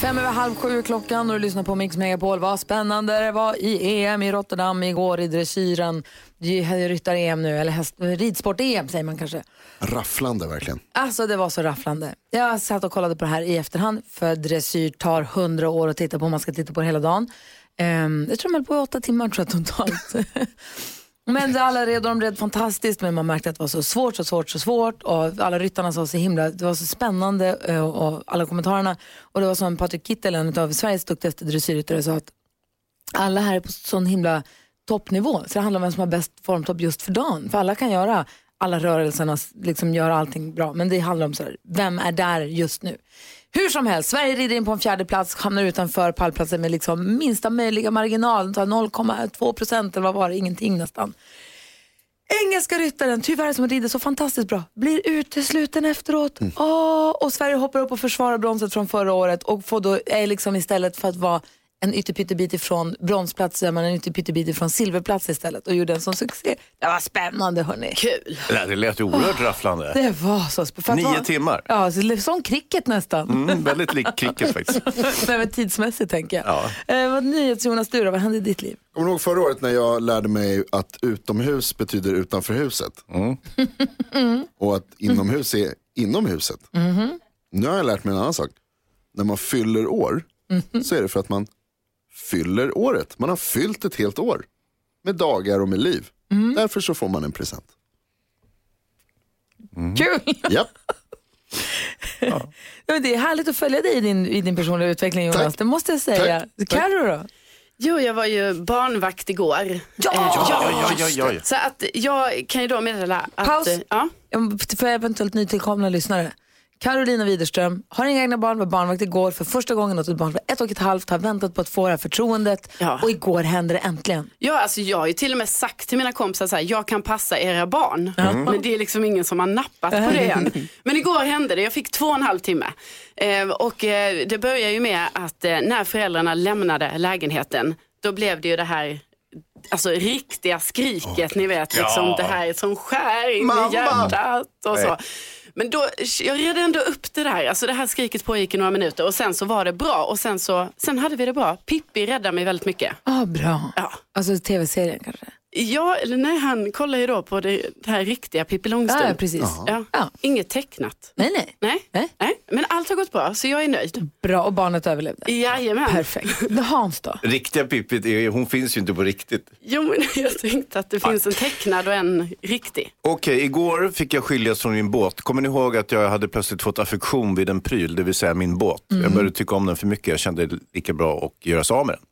Fem över halv sju klockan och du lyssnar på Mix Megapol. Vad spännande det var i EM i Rotterdam igår i dressyren. Ryttar-EM nu, eller häst, ridsport-EM säger man kanske. Rafflande verkligen. Alltså det var så rafflande. Jag satt och kollade på det här i efterhand för dressyr tar hundra år att titta på man ska titta på det hela dagen. Um, jag tror de höll på i åtta timmar tror jag, totalt. men alla red, de red fantastiskt men man märkte att det var så svårt, så svårt, så svårt och alla ryttarna sa så himla, det var så spännande eh, och alla kommentarerna och det var som Patrik Kittel, en av Sveriges duktigaste dressyrryttare sa att alla här är på sån himla toppnivå så det handlar om vem som har bäst formtopp just för dagen. För alla kan göra alla rörelserna, liksom göra allting bra. Men det handlar om så här, vem är där just nu? Hur som helst, Sverige rider in på en fjärde plats, hamnar utanför pallplatsen med liksom minsta möjliga marginal, 0,2 procent eller vad var det, ingenting nästan. Engelska ryttaren, tyvärr som rider så fantastiskt bra, blir utesluten efteråt. Mm. Oh, och Sverige hoppar upp och försvarar bronset från förra året och får då, är liksom istället för att vara en ytterpyttebit ifrån bronsplats man en ytterpyttebit ifrån silverplats istället och gjorde en sån succé. Det var spännande hörni. Kul. Det, det lät oerhört oh, rafflande. Det var så spännande. Nio timmar. Ja, som cricket nästan. Mm, väldigt lik cricket faktiskt. Nej, men tidsmässigt tänker jag. Ja. Eh, vad NyhetsJonas, du då, vad hände i ditt liv? Kommer du ihåg förra året när jag lärde mig att utomhus betyder utanför huset? Mm. mm. Och att inomhus är inom huset. Mm. Nu har jag lärt mig en annan sak. När man fyller år mm. så är det för att man fyller året. Man har fyllt ett helt år med dagar och med liv. Mm. Därför så får man en present. Mm. Kul! Ja. ja. Det är härligt att följa dig i din, i din personliga utveckling Jonas, Tack. det måste jag säga. Carro då? Jo, jag var ju barnvakt igår. Ja! ja, ja, ja, ja, Så att jag kan ju då meddela att... Paus. Ja. För eventuellt nytillkomna lyssnare. Carolina Widerström har inga egna barn, var barnvakt igår för första gången åt ett barn för ett och ett halvt, har väntat på att få det här förtroendet ja. och igår hände det äntligen. Ja, alltså jag har ju till och med sagt till mina kompisar så här, jag kan passa era barn. Mm. Men det är liksom ingen som har nappat på det än. Men igår hände det, jag fick två och en halv timme. Eh, och eh, det börjar ju med att eh, när föräldrarna lämnade lägenheten, då blev det ju det här alltså riktiga skriket, oh. ni vet, liksom ja. det här som skär in Mamma. i hjärtat och så. Nej. Men då, jag red ändå upp det där. Alltså det här skriket pågick i några minuter och sen så var det bra och sen så sen hade vi det bra. Pippi räddade mig väldigt mycket. Ah, bra. Ja. Alltså tv-serien kanske? Ja, eller nej, han kollar ju då på det, det här riktiga Pippi Långstrump. Ja, precis. Ja. Ja. Inget tecknat. Nej, nej, nej. Nej. nej. Men allt har gått bra, så jag är nöjd. Bra, och barnet överlevde? Jajamän. Perfekt. Hans då? Riktiga Pippi, hon finns ju inte på riktigt. Jo, men jag tänkte att det finns en tecknad och en riktig. Okej, okay, igår fick jag skiljas från min båt. Kommer ni ihåg att jag hade plötsligt fått affektion vid en pryl, det vill säga min båt. Mm. Jag började tycka om den för mycket, jag kände det lika bra att göra sig av med den.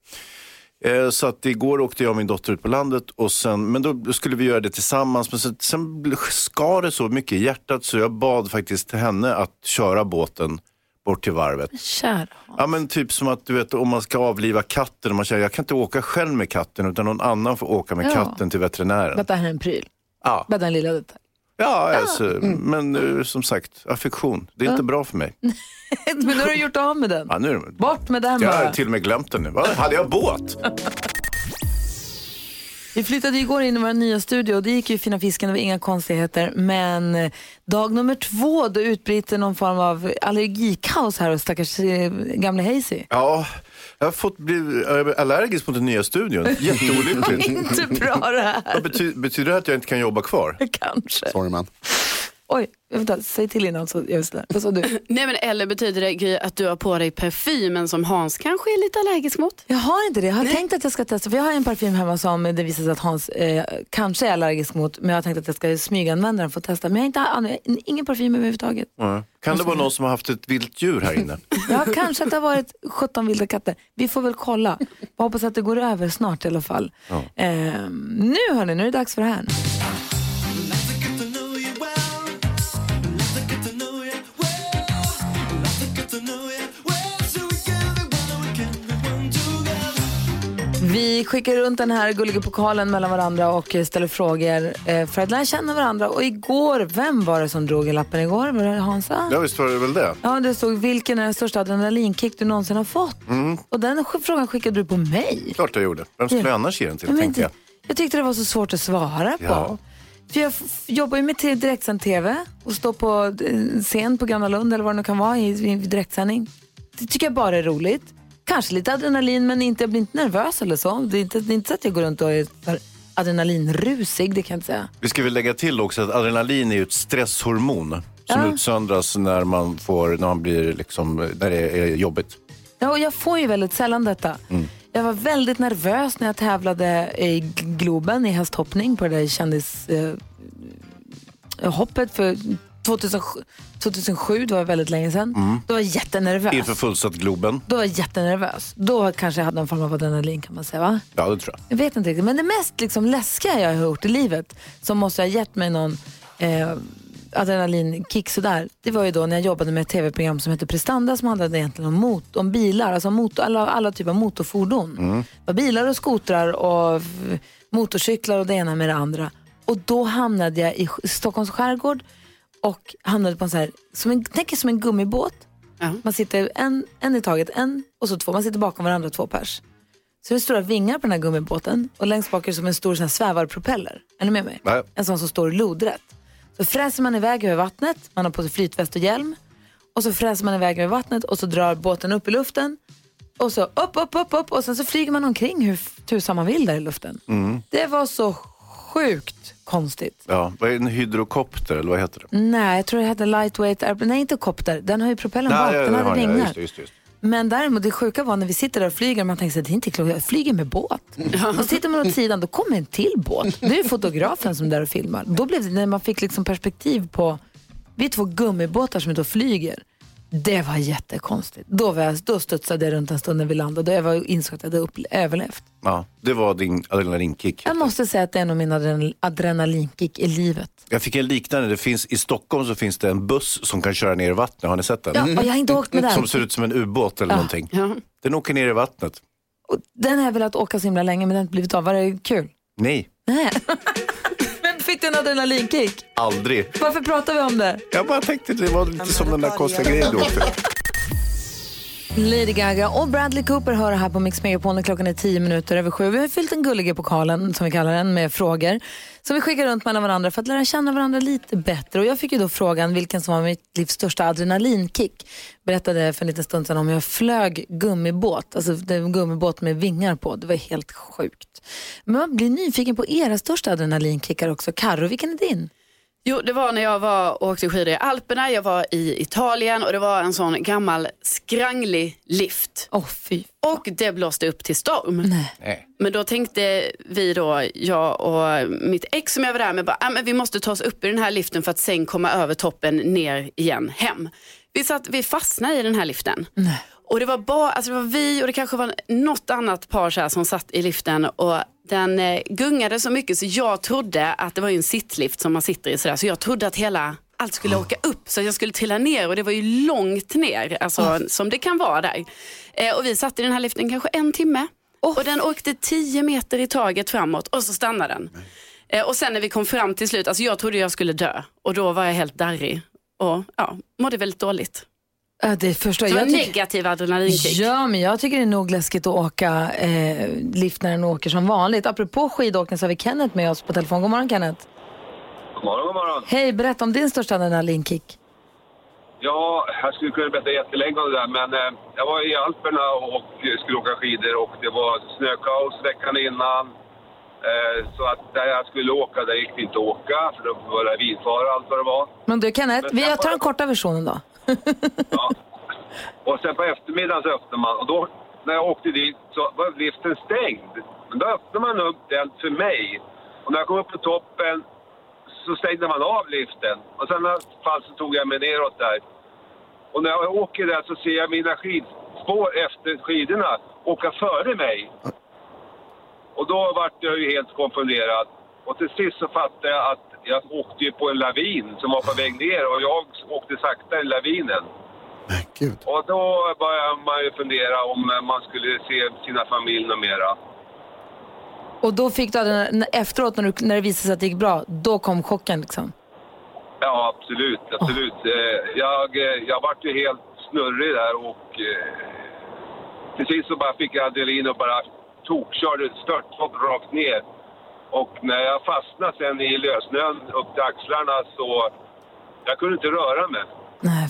Eh, så att igår åkte jag och min dotter ut på landet, och sen, men då skulle vi göra det tillsammans. Men sen, sen skar det så mycket i hjärtat så jag bad faktiskt henne att köra båten bort till varvet. Kära Ja men typ som att du vet om man ska avliva katten och man säger jag kan inte åka själv med katten utan någon annan får åka med ja. katten till veterinären. Detta här är en pryl. Ja. Bara en lilla detalj. Ja, alltså, men uh, som sagt, affektion, det är inte bra för mig. men nu har du gjort av med den. Ja, nu, Bort med den jag bara. Har till och med glömt den nu. Va? Hade jag båt? Vi flyttade igår in i vår nya studio och det gick ju fina fisken, det var inga konstigheter. Men dag nummer två då utbryter någon form av allergikaos här hos stackars eh, gamle Hazy. Ja, jag har fått bli allergisk mot den nya studion. Jätteolyckligt. inte bra det här. Betyder, betyder det att jag inte kan jobba kvar? Kanske. Sorry man. Oj, vänta, säg till innan så just det. Vad sa du? Nej men eller betyder det Gry, att du har på dig parfymen som Hans kanske är lite allergisk mot? Jag har inte det. Jag har Nej. tänkt att jag ska testa, för jag har en parfym hemma som det visar sig att Hans eh, kanske är allergisk mot, men jag har tänkt att jag ska smyganvända den för att testa. Men jag har inte, ingen parfym överhuvudtaget. Mm. Kan det vara någon som har haft ett vilt djur här inne? ja, kanske att det har varit 17 vilda katter. Vi får väl kolla. Jag hoppas att det går över snart i alla fall. Ja. Eh, nu hörni, nu är det dags för det här. Vi skickar runt den här gulliga pokalen mellan varandra och ställer frågor eh, för att lära känna varandra. Och igår, vem var det som drog i lappen igår? Var det Hansa? Ja, visst var det väl det. Ja, det stod vilken är den största adrenalinkick du någonsin har fått? Och den frågan skickade du på mig. Klart jag gjorde. Vem skulle Ja. jag annars ge den till, Men tänkte jag. jag tyckte det var så svårt att svara på. Ja. För jag jobbar ju med direktsänd TV och står på eh, scen på Gröna Lund eller vad det nu kan vara i, i direktsändning. Det tycker jag bara är roligt. Kanske lite adrenalin men inte, jag blir inte nervös eller så. Det är inte, det är inte så att jag går runt och är adrenalinrusig, det kan jag inte säga. Vi ska väl lägga till också att adrenalin är ju ett stresshormon som Ja. utsöndras när man, får, när man blir liksom, när det är jobbigt. Ja, och jag får ju väldigt sällan detta. Jag var väldigt nervös när jag tävlade i Globen i hästhoppning på det där kändishoppet eh, hoppet för 2007, 2007, det var väldigt länge sedan. Då var jag jättenervös. Inför fullsatt Globen. Då var jag jättenervös. Då kanske jag hade en form av adrenalin kan man säga va? Ja, det tror jag. Jag vet inte riktigt. Men det mest liksom läskiga jag har gjort i livet som måste ha gett mig någon eh, adrenalinkick sådär. Det var ju då när jag jobbade med ett tv-program som hette Prestanda som handlade egentligen om, mot, om bilar, alltså motor, alla, alla typer av motorfordon. Det var bilar och skotrar och motorcyklar och det ena med det andra. Och då hamnade jag i Stockholms skärgård och hamnade på en sån här, som en, tänk er som en gummibåt. Ja. Man sitter en, en i taget, en och så två. Man sitter bakom varandra två pers. Så det är stora vingar på den här gummibåten och längst bak är det som en stor sån här svävarpropeller. Är ni med mig? Nej. En sån som står lodrätt. Så fräser man iväg över vattnet, man har på sig flytväst och hjälm. Och så fräser man iväg över vattnet och så drar båten upp i luften. Och så upp, upp, upp, upp och sen så flyger man omkring hur tusan man vill där i luften. Det var så sjukt konstigt. Ja, vad är en hydrokopter eller vad heter det? Nej, jag tror det hette lightweight airplane. Nej, inte kopter. Den har ju propellern bak, ja, den det hade. Just det, just det, det. Men däremot det sjuka var när vi sitter där och flyger, man tänker sig det är inte klokt, jag flyger med båt. Och så tittar man åt sidan, då kommer en till båt. Det är fotografen som är där och filmar. Då blev det, när man fick liksom perspektiv på, vi är två gummibåtar som är ute och flyger. Det var jättekonstigt. Då, var jag, då studsade jag runt en stund när vi landade och jag var, insåg att jag hade upple- överlevt. Ja, det var din adrenalinkick. Jag måste säga att det är nog min adrenal- adrenalinkick i livet. Jag fick en liknande. Det finns, I Stockholm så finns det en buss som kan köra ner i vattnet. Har ni sett den? Ja, och jag har inte åkt med den. Som ser ut som en ubåt eller någonting. Ja. Den åker ner i vattnet. Och den har jag velat åka så himla länge men den har inte blivit av. Var det kul? Nej, Nej. fick du en adrenalinkick? aldrig. Varför pratar vi om det? Jag bara tänkte det var lite som den där konstiga grejen du åkte. Lady Gaga och Bradley Cooper hör här på Mix Megapol när klockan är tio minuter över sju. Vi har fyllt en gullig pokalen, som vi kallar den, med frågor som vi skickar runt mellan varandra för att lära känna varandra lite bättre. Och jag fick ju då frågan vilken som var mitt livs största adrenalinkick. Berättade för en liten stund sedan om jag flög gummibåt, alltså det en gummibåt med vingar på. Det var helt sjukt. Men man blir nyfiken på era största adrenalinkickar också. Karo, vilken är din? Jo, det var när jag var och åkte skidor i Alperna, jag var i Italien och det var en sån gammal skranglig lift. Åh fy. Och det blåste upp till storm. Nej. Nej. Men då tänkte vi då, jag och mitt ex som jag var där med, bara, ah, men vi måste ta oss upp i den här liften för att sen komma över toppen ner igen hem. Vi, satt, vi fastnade i den här liften. Nej. Och det var bara, alltså det var vi och det kanske var något annat par så här som satt i liften och den eh, gungade så mycket så jag trodde att det var en sittlift som man sitter i sådär så jag trodde att hela allt skulle åka upp så jag skulle trilla ner och det var ju långt ner, alltså som det kan vara där. Eh, och vi satt i den här liften kanske en timme och den åkte 10 meter i taget framåt och så stannade den. Eh, och sen när vi kom fram till slut, alltså jag trodde jag skulle dö och då var jag helt darrig och ja, mådde väldigt dåligt. Ja, det förstår Det jag. tycker- negativ adrenalinkick. Ja, men jag tycker det är nog läskigt att åka eh, lift när den åker som vanligt. Apropå skidåkning så har vi Kenneth med oss på telefon. God morgon Kenneth. God morgon, god morgon. Hej, berätta om din största adrenalinkick. Ja, jag skulle kunna berätta jättelänge om det där, men eh, jag var i Alperna och skulle åka skidor och det var snökaos veckan innan. Eh, så att där jag skulle åka, där gick det inte att åka, för det var lavinfara och allt vad det var. Men du Kenneth, vi tar den korta versionen då. Ja. Och sen på eftermiddagen så öppnade man och då när jag åkte dit så var liften stängd. Men då öppnade man upp den för mig. Och när jag kom upp på toppen så stängde man av liften. Och sen fall så tog jag mig neråt där. Och när jag åker där så ser jag mina skidspår efter skidorna åka före mig. Och då vart jag ju helt konfunderad. Och till sist så fattade jag att jag åkte ju på en lavin som var på väg ner och jag åkte sakta i lavinen. Men gud. Och då börjar man ju fundera om man skulle se sina familj och mera. Och då fick du, efteråt när, du, när det visade sig att det gick bra, då kom chocken liksom? Ja, absolut. absolut. Eh, Jag, eh, jag vart ju helt snurrig där och eh, till sist så bara fick jag adrenalin och bara tokkörde störthopp rakt ner. Och när jag fastnade sen i lössnön upp till axlarna så jag kunde inte röra mig.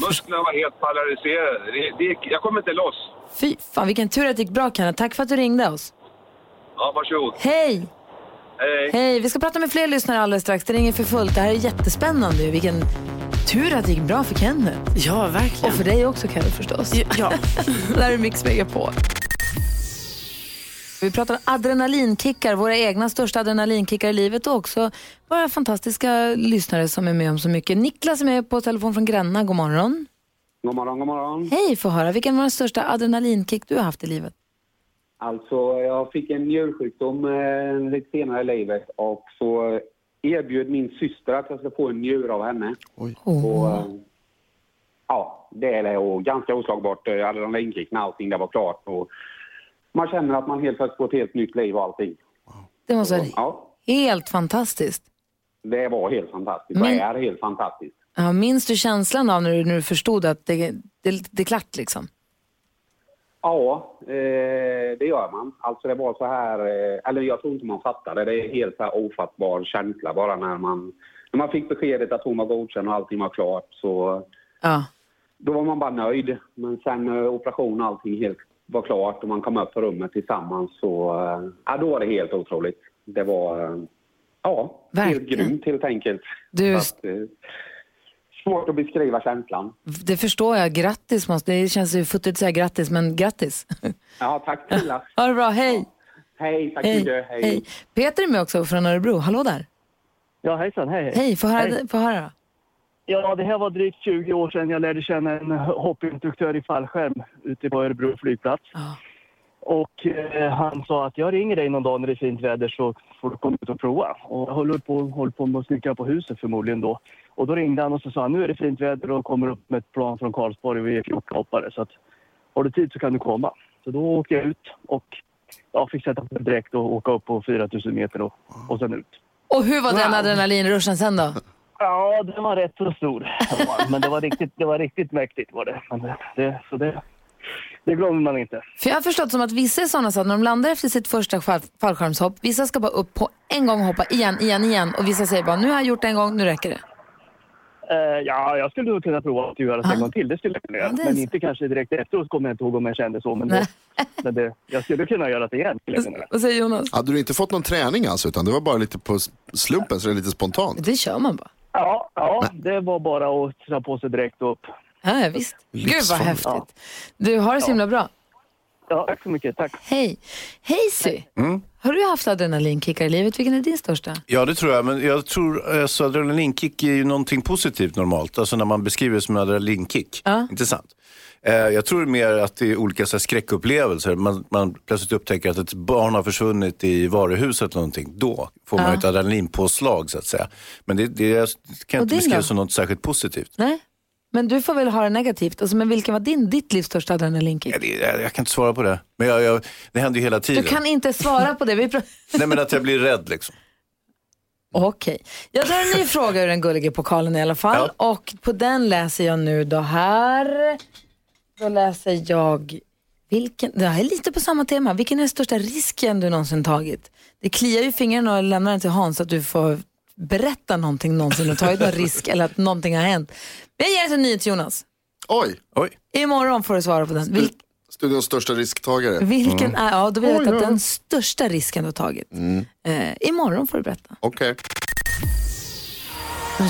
Musklerna var helt paralyserade. Det, det, gick- jag kom inte loss. Fy fan, vilken tur att det gick bra Kenneth. Tack för att du ringde oss. Ja, varsågod. Hej! Hej. Hej! Vi ska prata med fler lyssnare alldeles strax. Det ringer för fullt. Det här är jättespännande. Vilken tur att det gick bra för Kenneth. Ja, verkligen. Och för dig också Kenneth förstås. Ja. det här är Mix på. Vi pratar adrenalinkickar, våra egna största adrenalinkickar i livet och också våra fantastiska lyssnare som är med om så mycket. Niklas är med på telefon från Gränna. God morgon. God morgon, god morgon. Hej, få höra. Vilken var den största adrenalinkick du har haft i livet? Alltså, jag fick en njursjukdom eh, lite senare i livet och så erbjöd min syster att jag ska få en njure av henne. Oj. Och, eh, ja, det är och ganska oslagbart. eh, Adrenalinkick när allting där var klart. Och man känner att man helt plötsligt får ett helt nytt liv och allting. Det måste vara Ja, helt fantastiskt. det var helt fantastiskt. Men- Det är helt fantastiskt. Ja, minns du känslan av när du, när du förstod att det, det, det är klart liksom? Ja, eh, det gör man. Alltså det var så här, eh, eller jag tror inte man fattade. Det är helt så här ofattbar känsla bara när man, när man fick beskedet att hon var godkänd och allting var klart så Ja. då var man bara nöjd. Men sen eh, operation och allting helt var klart och man kom upp på rummet tillsammans så, eh, ja då var det helt otroligt. Det var, eh, ja, helt grymt helt enkelt. Du- att, eh, svårt att beskriva känslan. Det förstår jag. Grattis. Måste, det känns ju futtigt att säga grattis, men grattis. Ja, tack snälla. Ha det bra. Hej! Hej, tack mycket. Hej. Hej. Peter är med också från Örebro. Hallå där. Ja, hejsan, hej. Hej, få höra, Hej. få höra. Ja, det här var drygt 20 år sedan jag lärde känna en hoppinstruktör i fallskärm ute på Örebro flygplats. Och eh, han sa att jag ringer dig någon dag när det är fint väder så får du komma ut och prova. Och jag håller på, håller på med att snickra på huset förmodligen då. Och då ringde han och så sa han nu är det fint väder och kommer upp med ett plan från Karlsborg och vi är 14 hoppare så att har du tid så kan du komma. Så då åkte jag ut och ja, fick sätta på direkt och åka upp på 4000 meter och, och sen ut. Och hur var den adrenalinruschen sen då? Ja, den var rätt så stor. Men det var riktigt, det var riktigt mäktigt var det. Men det, det, så det, det glömmer man inte. För jag har förstått som att vissa är sådana så att när de landar efter sitt första fall, fallskärmshopp, vissa ska bara upp på en gång och hoppa igen, igen, igen. Och vissa säger bara nu har jag gjort det en gång, nu räcker det. Eh, ja, jag skulle nog kunna prova att göra det en gång till. Det skulle jag kunna göra. är men inte kanske direkt efteråt kommer jag inte ihåg om jag kände så. Men, det, men det, jag skulle kunna göra det igen. Vad säger Jonas? Hade du inte fått någon träning alltså, utan det var bara lite på slumpen, så det är lite spontant? Det kör man bara. Ja, ja det var bara att dra på sig direkt upp. Ja, visst. Gud vad häftigt. Du, har det så himla bra. Ja, tack så mycket. Tack. Hej. Hej Sy. Mm. Har du haft adrenalinkickar i livet? Vilken är din största? Ja, det tror jag. Men jag tror alltså, adrenalinkick är ju någonting positivt normalt. Alltså när man beskriver det som en adrenalinkick. Ja. Inte sant? Eh, jag tror mer att det är olika så här, skräckupplevelser. Man, man plötsligt upptäcker att ett barn har försvunnit i varuhuset eller någonting. Då får man Ja. ett adrenalinpåslag så att säga. Men det, det kan Och jag inte beskriva då? som något särskilt positivt. Nej? Men du får väl ha det negativt. Alltså, men vilken var din, ditt livs största adrenalinkick? Ja, det, jag, jag kan inte svara på det. Men jag, jag, det händer ju hela Du tiden. kan inte svara på det. Vi Nej, men att jag blir rädd liksom. Okej. Jag drar en ny fråga ur den gulliga pokalen i alla fall. Och på den läser jag nu då här. Då läser jag, vilken, det här är lite på samma tema. Vilken är den största risken du någonsin tagit? Det kliar ju fingrarna och lämnar den till Hans att du får berätta någonting någonsin och tagit någon risk eller att någonting har hänt. Men jag ger det till NyhetsJonas. Oj! Oj. Imorgon får du svara på den. Vil, Studions största risktagare. vilken är, ja då vill jag veta den största risken du har tagit. Mm. Eh, imorgon får du berätta. Okej.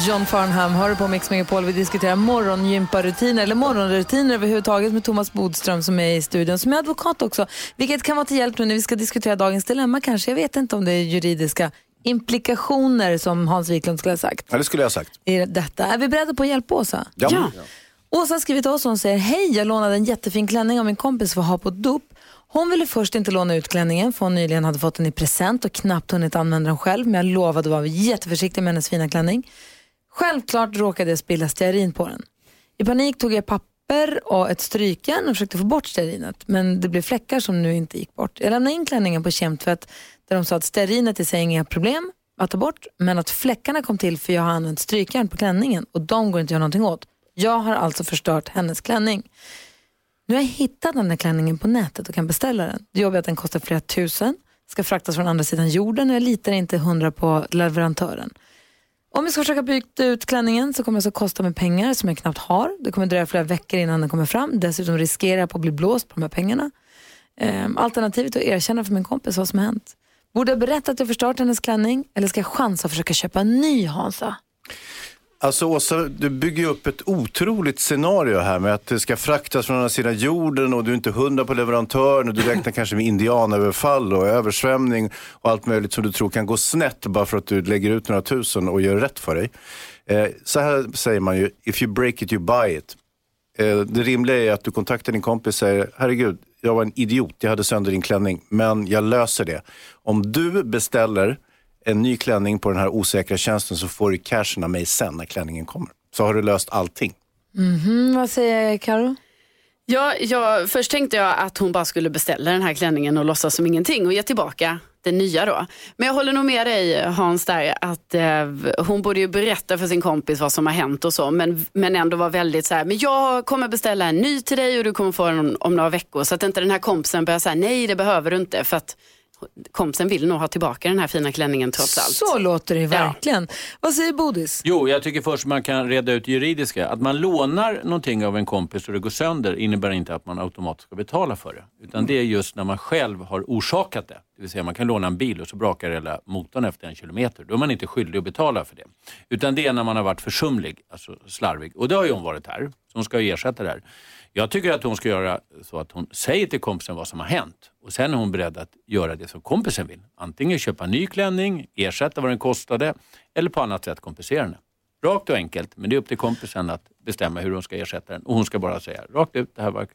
John Farnham hör på Mix Megapol. Vi diskuterar morgongymparutiner eller morgonrutiner överhuvudtaget med Thomas Bodström som är i studion, som är advokat också. Vilket kan vara till hjälp nu när vi ska diskutera dagens dilemma kanske. Jag vet inte om det är juridiska implikationer som Hans Wiklund skulle ha sagt. Ja, det skulle jag ha sagt. I detta. Är vi beredda på att hjälpa Åsa? Ja. Ja. Åsa har skrivit till oss och hon säger Hej, jag lånade en jättefin klänning av min kompis för att ha på dop. Hon ville först inte låna ut klänningen för hon nyligen hade fått den i present och knappt hunnit använda den själv. Men jag lovade att vara jätteförsiktig med hennes fina klänning. Självklart råkade jag spilla stearin på den. I panik tog jag papper och ett strykjärn och försökte få bort stearinet. Men det blev fläckar som nu inte gick bort. Jag lämnade in klänningen på kemtvätt där de sa att stearinet i sig är inga problem att ta bort, men att fläckarna kom till för jag har använt strykjärn på klänningen och de går inte att göra någonting åt. Jag har alltså förstört hennes klänning. Nu har jag hittat den här klänningen på nätet och kan beställa den. Det jobbiga är att den kostar flera tusen, ska fraktas från andra sidan jorden och jag litar inte hundra på leverantören. Om jag ska försöka byta ut klänningen så kommer det alltså kosta mig pengar som jag knappt har. Det kommer dröja flera veckor innan den kommer fram. Dessutom riskerar jag på att bli blåst på de här pengarna. Ehm, alternativet är att erkänna för min kompis vad som har hänt. Borde jag berätta att jag förstört hennes klänning eller ska jag chansa och försöka köpa en ny Hansa? Alltså Åsa, du bygger ju upp ett otroligt scenario här med att det ska fraktas från andra sidan jorden och du är inte hundra på leverantören och du räknar kanske med indianöverfall och översvämning och allt möjligt som du tror kan gå snett bara för att du lägger ut några tusen och gör rätt för dig. Eh, så här säger man ju, if you break it you buy it. Eh, det rimliga är att du kontaktar din kompis och säger, herregud, jag var en idiot, jag hade sönder din klänning, men jag löser det. Om du beställer en ny klänning på den här osäkra tjänsten så får du cashen av mig sen när klänningen kommer. Så har du löst allting. Mhm, vad säger Karo? Ja, jag, först tänkte jag att hon bara skulle beställa den här klänningen och låtsas som ingenting och ge tillbaka det nya då. Men jag håller nog med dig Hans där att eh, hon borde ju berätta för sin kompis vad som har hänt och så men, men ändå vara väldigt så här, men jag kommer beställa en ny till dig och du kommer få den om, om några veckor så att inte den här kompisen börjar säga nej det behöver du inte för att kompisen vill nog ha tillbaka den här fina klänningen trots allt. Så låter det verkligen. Vad säger Bodis? Jo, jag tycker först man kan reda ut juridiska. Att man lånar någonting av en kompis och det går sönder innebär inte att man automatiskt ska betala för det. Utan det är just när man själv har orsakat det. Det vill säga man kan låna en bil och så brakar hela motorn efter en kilometer. Då är man inte skyldig att betala för det. Utan det är när man har varit försumlig, alltså slarvig. Och det har ju hon varit här. Så hon ska ju ersätta det här. Jag tycker att hon ska göra så att hon säger till kompisen vad som har hänt och sen är hon beredd att göra det som kompisen vill. Antingen köpa en ny klänning, ersätta vad den kostade eller på annat sätt kompensera henne. Rakt och enkelt, men det är upp till kompisen att bestämma hur hon ska ersätta den och hon ska bara säga rakt ut, det här var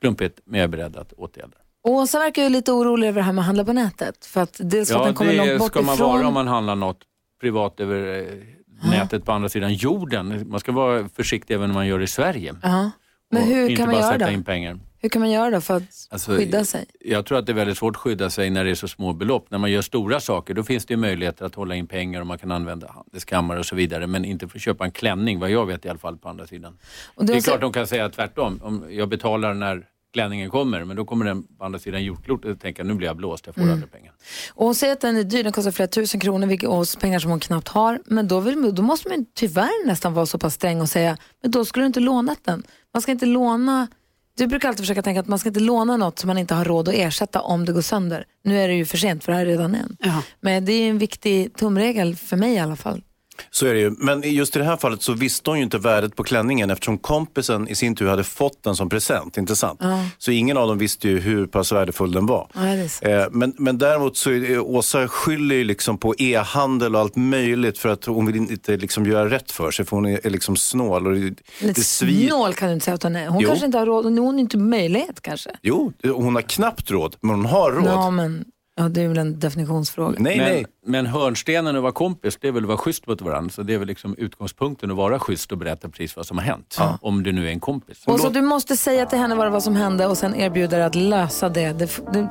klumpigt men jag är beredd att åtgärda det. Åsa verkar ju lite orolig över det här med att handla på nätet. För att dels att den kommer långt det bort ska man vara om man handlar något privat över eh, nätet på andra sidan jorden. Man ska vara försiktig även om man gör det i Sverige. Ja. Men hur kan man göra då? in pengar. Hur kan man göra då för att Alltså, skydda sig? Jag tror att det är väldigt svårt att skydda sig när det är så små belopp. När man gör stora saker då finns det ju möjligheter att hålla in pengar och man kan använda handelskammare och så vidare. Men inte för att köpa en klänning, vad jag vet i alla fall på andra sidan. Och det är så- klart de kan säga tvärtom. Om jag betalar när klänningen kommer men då kommer den på andra sidan jordklotet och tänka nu blir jag blåst, jag får Mm. aldrig pengar. Och hon säger att den är dyr, den kostar flera tusen kronor vilket, och pengar som hon knappt har. Men då, vill, då måste man tyvärr nästan vara så pass sträng och säga, men då skulle du inte lånat den. Man ska inte låna, du brukar alltid försöka tänka att man ska inte låna något som man inte har råd att ersätta om det går sönder. Nu är det ju för sent för det här är redan än. Men det är en viktig tumregel för mig i alla fall. Så är det ju. Men just i det här fallet så visste hon ju inte värdet på klänningen eftersom kompisen i sin tur hade fått den som present, inte sant? Ja. Så ingen av dem visste ju hur pass värdefull den var. Ja. Eh, Men, men däremot så är Åsa skyller ju liksom på e-handel och allt möjligt för att hon vill inte liksom göra rätt för sig för hon är är liksom snål. Och det, Lite det snål kan du inte säga att hon är. Hon Jo. kanske inte har råd, hon har inte möjlighet kanske. Jo, hon har knappt råd, men hon har råd. Ja, men ja, det är väl en definitionsfråga. men, men hörnstenen att vara kompis, det är väl att vara schysst mot varandra. Så det är väl liksom utgångspunkten att vara schysst och berätta precis vad som har hänt. Om du nu är en kompis. Och så du måste säga till henne vad var som hände och sen erbjuda dig att lösa det. Det, det,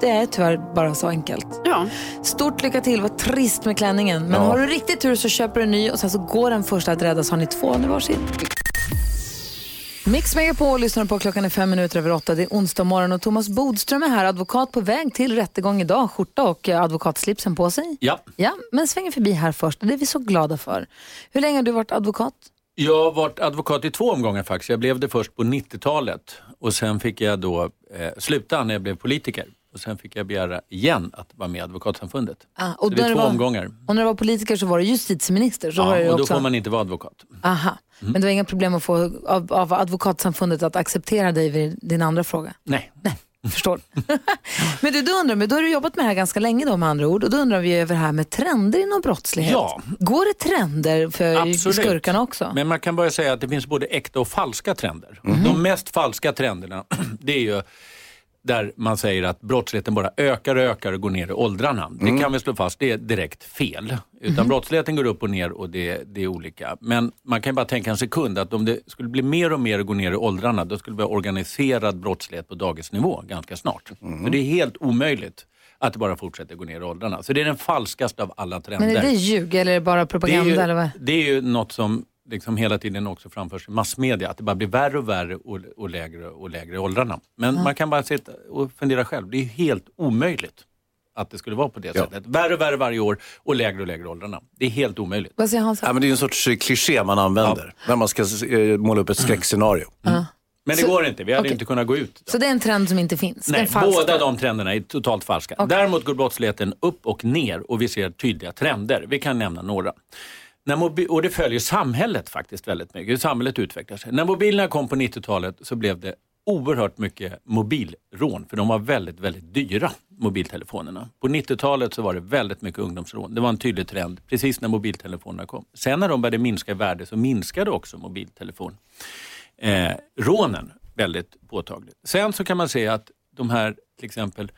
det är tyvärr bara så enkelt. Ja. Stort lycka till, vad trist med klänningen. Men Ja. har du riktigt tur så köper du en ny och sen så går den första att rädda så har ni två nu varsin. Mix Megapol lyssnar på klockan är fem minuter över åtta. Det är onsdag morgon och Thomas Bodström är här, advokat på väg till rättegång idag. Skjorta och eh, advokatslipsen på sig. Ja. Ja, men svänger förbi här först det är vi så glada för. Hur länge har du varit advokat? Jag har varit advokat i två omgångar faktiskt. Jag blev det först på 90-talet och sen fick jag då eh, sluta när jag blev politiker. Och sen fick jag begära igen att vara med i Advokatsamfundet. Ah, Så det är två var, omgångar. Och när du var politiker så var du justitieminister. Så var Ja, det och då också. får man inte vara advokat. Aha. Men det var inga problem att få av, av advokatsamfundet att acceptera dig vid din andra fråga? Nej. Förstår. men du, då, undrar, men då har du jobbat med det här ganska länge då med andra ord och då undrar vi över det här med trender inom brottslighet. Ja. Går det trender för Absolut. skurkarna också? Men man kan bara säga att det finns både äkta och falska trender. Mhm. De mest falska trenderna, det är ju där man säger att brottsligheten bara ökar och ökar och går ner i åldrarna. Det kan vi slå fast, det är direkt fel. Utan Mhm. brottsligheten går upp och ner och det, det är olika. Men man kan bara tänka en sekund att om det skulle bli mer och mer och gå ner i åldrarna, då skulle det bli organiserad brottslighet på dagisnivå ganska snart. För det är helt omöjligt att det bara fortsätter gå ner i åldrarna. Så det är den falskaste av alla trender. Men är det ljug eller är det bara propaganda? det, är eller vad? ju, det är ju något som liksom hela tiden också framförs i massmedia, att det bara blir värre och värre och, och lägre och lägre i åldrarna. Men Ja. man kan bara sitta och fundera själv, det är helt omöjligt att det skulle vara på det sättet. Värre och värre varje år och lägre och lägre åldrarna. Det är helt omöjligt. Vad säger Hans? Ja, men det är en sorts eh, kliché man använder när man ska eh, måla upp ett skräckscenario. Men det Så- går inte, vi hade okej. inte kunnat gå ut. Så det är en trend som inte finns? Nej, båda de trenderna är totalt falska. Däremot går brottsligheten upp och ner och vi ser tydliga trender. Vi kan nämna några. När och det följer samhället faktiskt väldigt mycket, hur samhället utvecklar sig. När mobilerna kom på 90-talet så blev det oerhört mycket mobilrån, för de var väldigt, väldigt dyra, mobiltelefonerna. På 90-talet så var det väldigt mycket ungdomsrån. Det var en tydlig trend precis när mobiltelefonerna kom. Sen när de började minska i värde så minskade också mobiltelefonrånen eh, väldigt påtagligt. Sen så kan man se att de här till exempel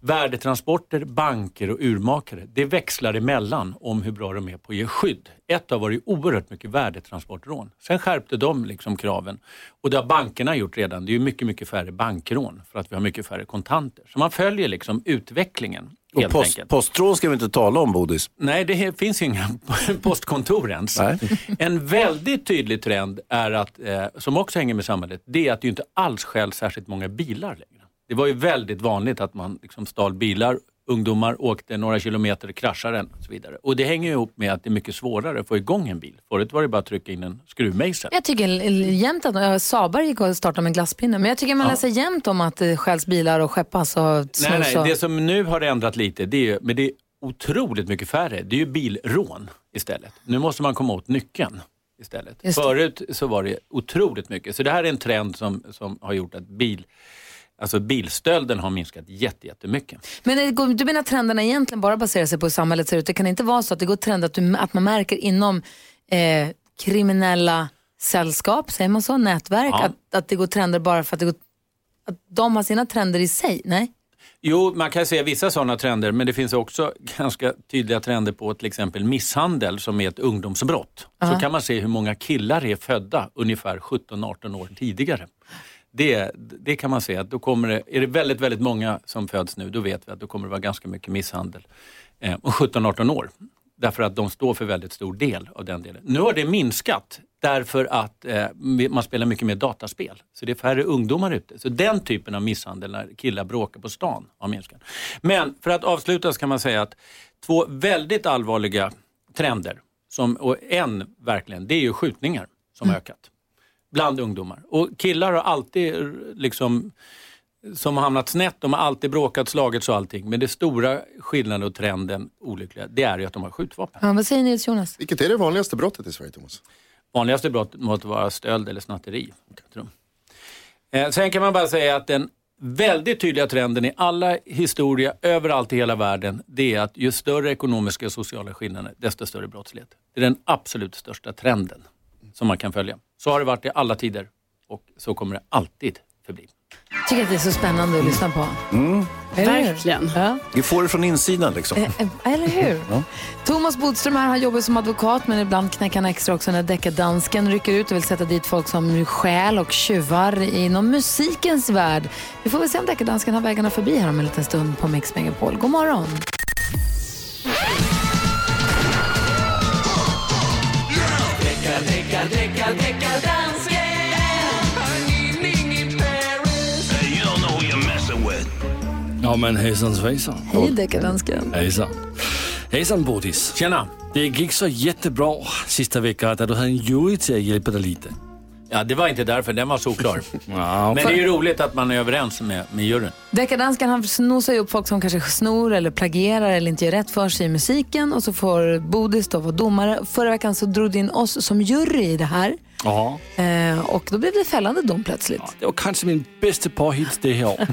värdetransporter, banker och urmakare, det växlar emellan om hur bra de är på att ge skydd. Ett har varit oerhört mycket värdetransportrån. Sen skärpte de liksom kraven och det har bankerna gjort redan. Det är ju mycket, mycket färre bankrån för att vi har mycket färre kontanter. Så man följer liksom utvecklingen Och post, postrån ska vi inte tala om, Bodis. Nej, det finns ju inga postkontor ens. En väldigt tydlig trend är att, eh, som också hänger med samhället, det är att det inte alls stjäls särskilt många bilar längre. Det var ju väldigt vanligt att man liksom stal bilar, ungdomar åkte några kilometer, kraschade den och så vidare. Och det hänger ju ihop med att det är mycket svårare att få igång en bil. Förut var det bara att trycka in en skruvmejsel. Jag tycker jämt att, Sabar gick och startade med glasspinne, men jag tycker man Ja. läser jämt om att det stjäls bilar och skeppas och Nej, snus. nej, och... det som nu har ändrat lite, det är, men det är otroligt mycket färre, det är ju bilrån istället. Nu måste man komma åt nyckeln istället. Förut så var det otroligt mycket. Så det här är en trend som, som har gjort att bil, alltså bilstölden har minskat jätte, jättemycket. Men det går- du menar att trenderna egentligen bara baserar sig på hur samhället ser ut? Det kan inte vara så att det går trend att, du, att man märker inom eh, kriminella sällskap, säger man så, nätverk, Ja. att, att det går trender bara för att, det går, att de har sina trender i sig? Nej? Jo, man kan se vissa sådana trender, men det finns också ganska tydliga trender på till exempel misshandel som är ett ungdomsbrott. Aha. Så kan man se hur många killar är födda ungefär 17-18 år tidigare. Det, det kan man se, att då kommer det, är det väldigt, väldigt många som föds nu, då vet vi att då kommer det vara ganska mycket misshandel. Eh, och 17-18 år. Därför att de står för väldigt stor del av den delen. Nu har det minskat därför att eh, man spelar mycket mer dataspel. Så det är färre ungdomar ute. Så den typen av misshandel när killar bråkar på stan har minskat. Men för att avsluta så kan man säga att två väldigt allvarliga trender, som, och en verkligen, det är ju skjutningar som har ökat bland ungdomar. Och killar har alltid liksom som har hamnat snett, de har alltid bråkat, slagits och allting. Men det stora skillnaden och trenden olyckliga, det är ju att de har skjutvapen. Ja, vad säger ni Jonas? Vilket är det vanligaste brottet i Sverige, Thomas? Vanligaste brottet måste vara stöld eller snatteri. tror. Eh, sen kan man bara säga att den väldigt tydliga trenden i alla historia, överallt i hela världen, det är att ju större ekonomiska och sociala skillnader, desto större brottslighet. Det är den absolut största trenden som man kan följa. Så har det varit i alla tider och så kommer det alltid förbli. Jag tycker att det är så spännande att lyssna på. Mm. Verkligen. Ja. Vi får det från insidan liksom. Eh, eh, Eller hur? Thomas Bodström här, han jobbar som advokat men ibland knäcker han extra också när deckardansken rycker ut och vill sätta dit folk som stjäl och tjuvar inom musikens värld. Vi får väl se om deckardansken har vägarna förbi här om en liten stund på Mix Megapol. God morgon! Ja men hejsan svejsan. Hej deckardansken. Hejsan. Hejsan Bodis. Tjena. Det gick så jättebra sista veckan där du hade en jury till att hjälpa dig lite. Ja, det var inte därför, den var solklar. Ja, Men det är ju roligt att man är överens med, med juryn. Deckardansken han snosar ju upp folk som kanske snor eller plagierar eller inte gör rätt för sig i musiken och så får Bodis då vara domare. Förra veckan så drog du in oss som jury i det här Ja, eh, och då blev det fällande dom plötsligt. det var kanske min bästa påhitt det här år.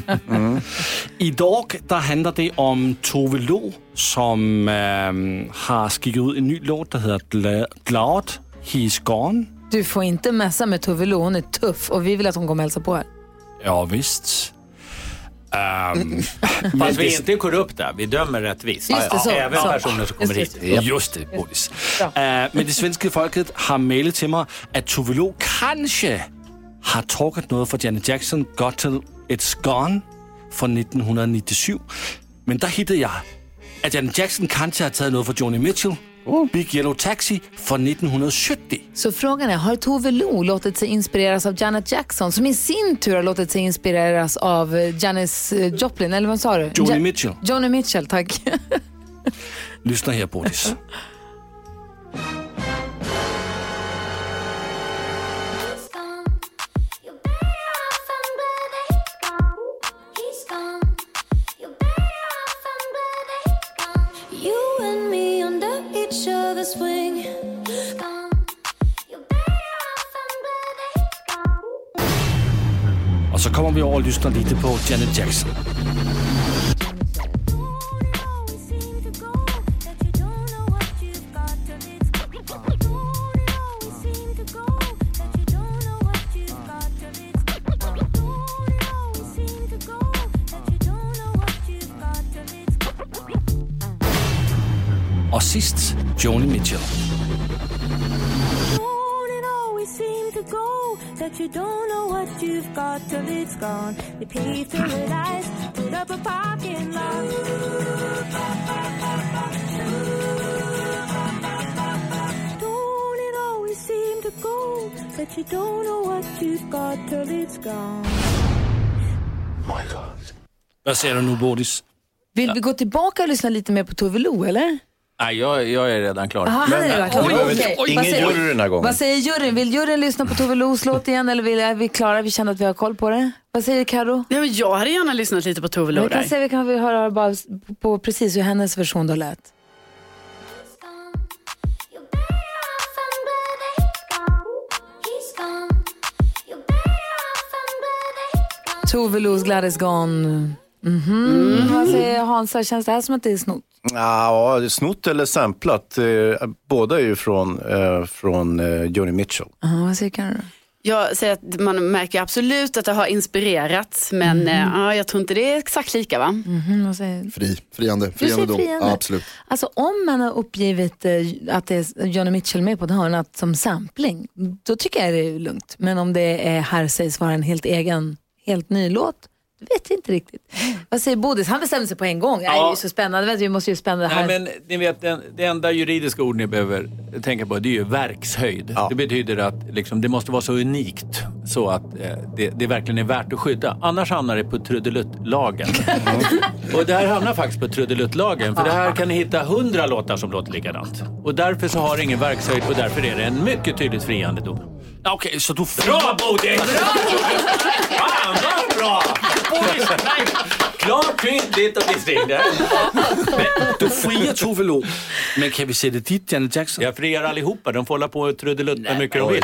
Idag där handlar det om Tove Lo som ehm, har skickat ut en ny låt som heter Gla- Glad He's Gone. Du får inte messa med Tove Lo, hon är tuff och vi vill att hon kommer hälsa på här. Ja visst. Ehm, Fast vi är inte korrupta, vi dömer rättvist. Just det, så. Även Så. personer som kommer Just hit. Just det, Bodis. Uh, men det svenska folket har mejlat till mig att Tove Lo kanske har tagit något för Janet Jackson Got Till It's Gone från 1997. Men där hittade jag att Janet Jackson kanske har tagit något från Joni Mitchell. Big Yellow Taxi från 1970. Så frågan är, har Tove Lo låtit sig inspireras av Janet Jackson som i sin tur har låtit sig inspireras av eh, Janis eh, Joplin, eller vad sa du? Joni Ja- Mitchell. Joni Mitchell, tack. Lyssna här Bodis. Och lyssnar lite på Janet Jackson. That you don't know what you've got till it's gone. They paved paradise, put up a parking lot. Don't it always seem to go that you don't know what you've got till it's gone? Vad säger du nu Bodis? Vill vi gå tillbaka och lyssna lite mer på Tove Lo, eller? Nej, jag, jag är redan klar. Aha, han är redan klar. Oj, oj, oj. Ingen säger- jury den här gången. Vad säger juryn? Vill juryn lyssna på Tove Los låt igen eller vill, är vi klara? Vi känner att vi har koll på det. Vad säger Karo? Ja, men jag hade gärna lyssnat lite på Tove Lo Vi kan där. se, vi kan vi höra bara på precis hur hennes version då lät. Tove Los Gladys Gone. Mhm. Vad säger Hansa? Känns det här som att det är snott? Ja, snott eller samplat. eh, Båda är ju från, eh, från eh, Joni Mitchell. Aha, vad säger Karo? Jag säger att man märker absolut att det har inspirerats, men eh, ja, jag tror inte det är exakt lika va? Vad säger Fri, friande, friande dom. friande. Ja, absolut. Alltså om man har uppgivit eh, att det är Johnny Mitchell med på ett hörn som sampling, då tycker jag det är lugnt. Men om det är här sägs vara en helt egen, helt ny låt, vet inte riktigt. Vad säger Bodis? Han bestämde sig på en gång. Ja. Det är ju så spännande. Vi måste ju spänna det här. Nej, men ni vet, den, det enda juridiska ord ni behöver tänka på det är ju verkshöjd. Det betyder att liksom, det måste vara så unikt så att eh, det, det verkligen är värt att skydda. Annars hamnar det på trudeluttlagen. och det här hamnar faktiskt på trudeluttlagen. För det här kan ni hitta hundra låtar som låter likadant. Och därför så har det ingen verkshöjd och därför är det en mycket tydligt friande dom. Okej, så du... Bra Bodil! Fan vad bra! Klart, tydligt och distinkt. Du friar Tove Lo. Men kan vi sätta dit Janet Jackson? Jag friar allihopa. De får hålla på och trudelutta hur mycket de vill.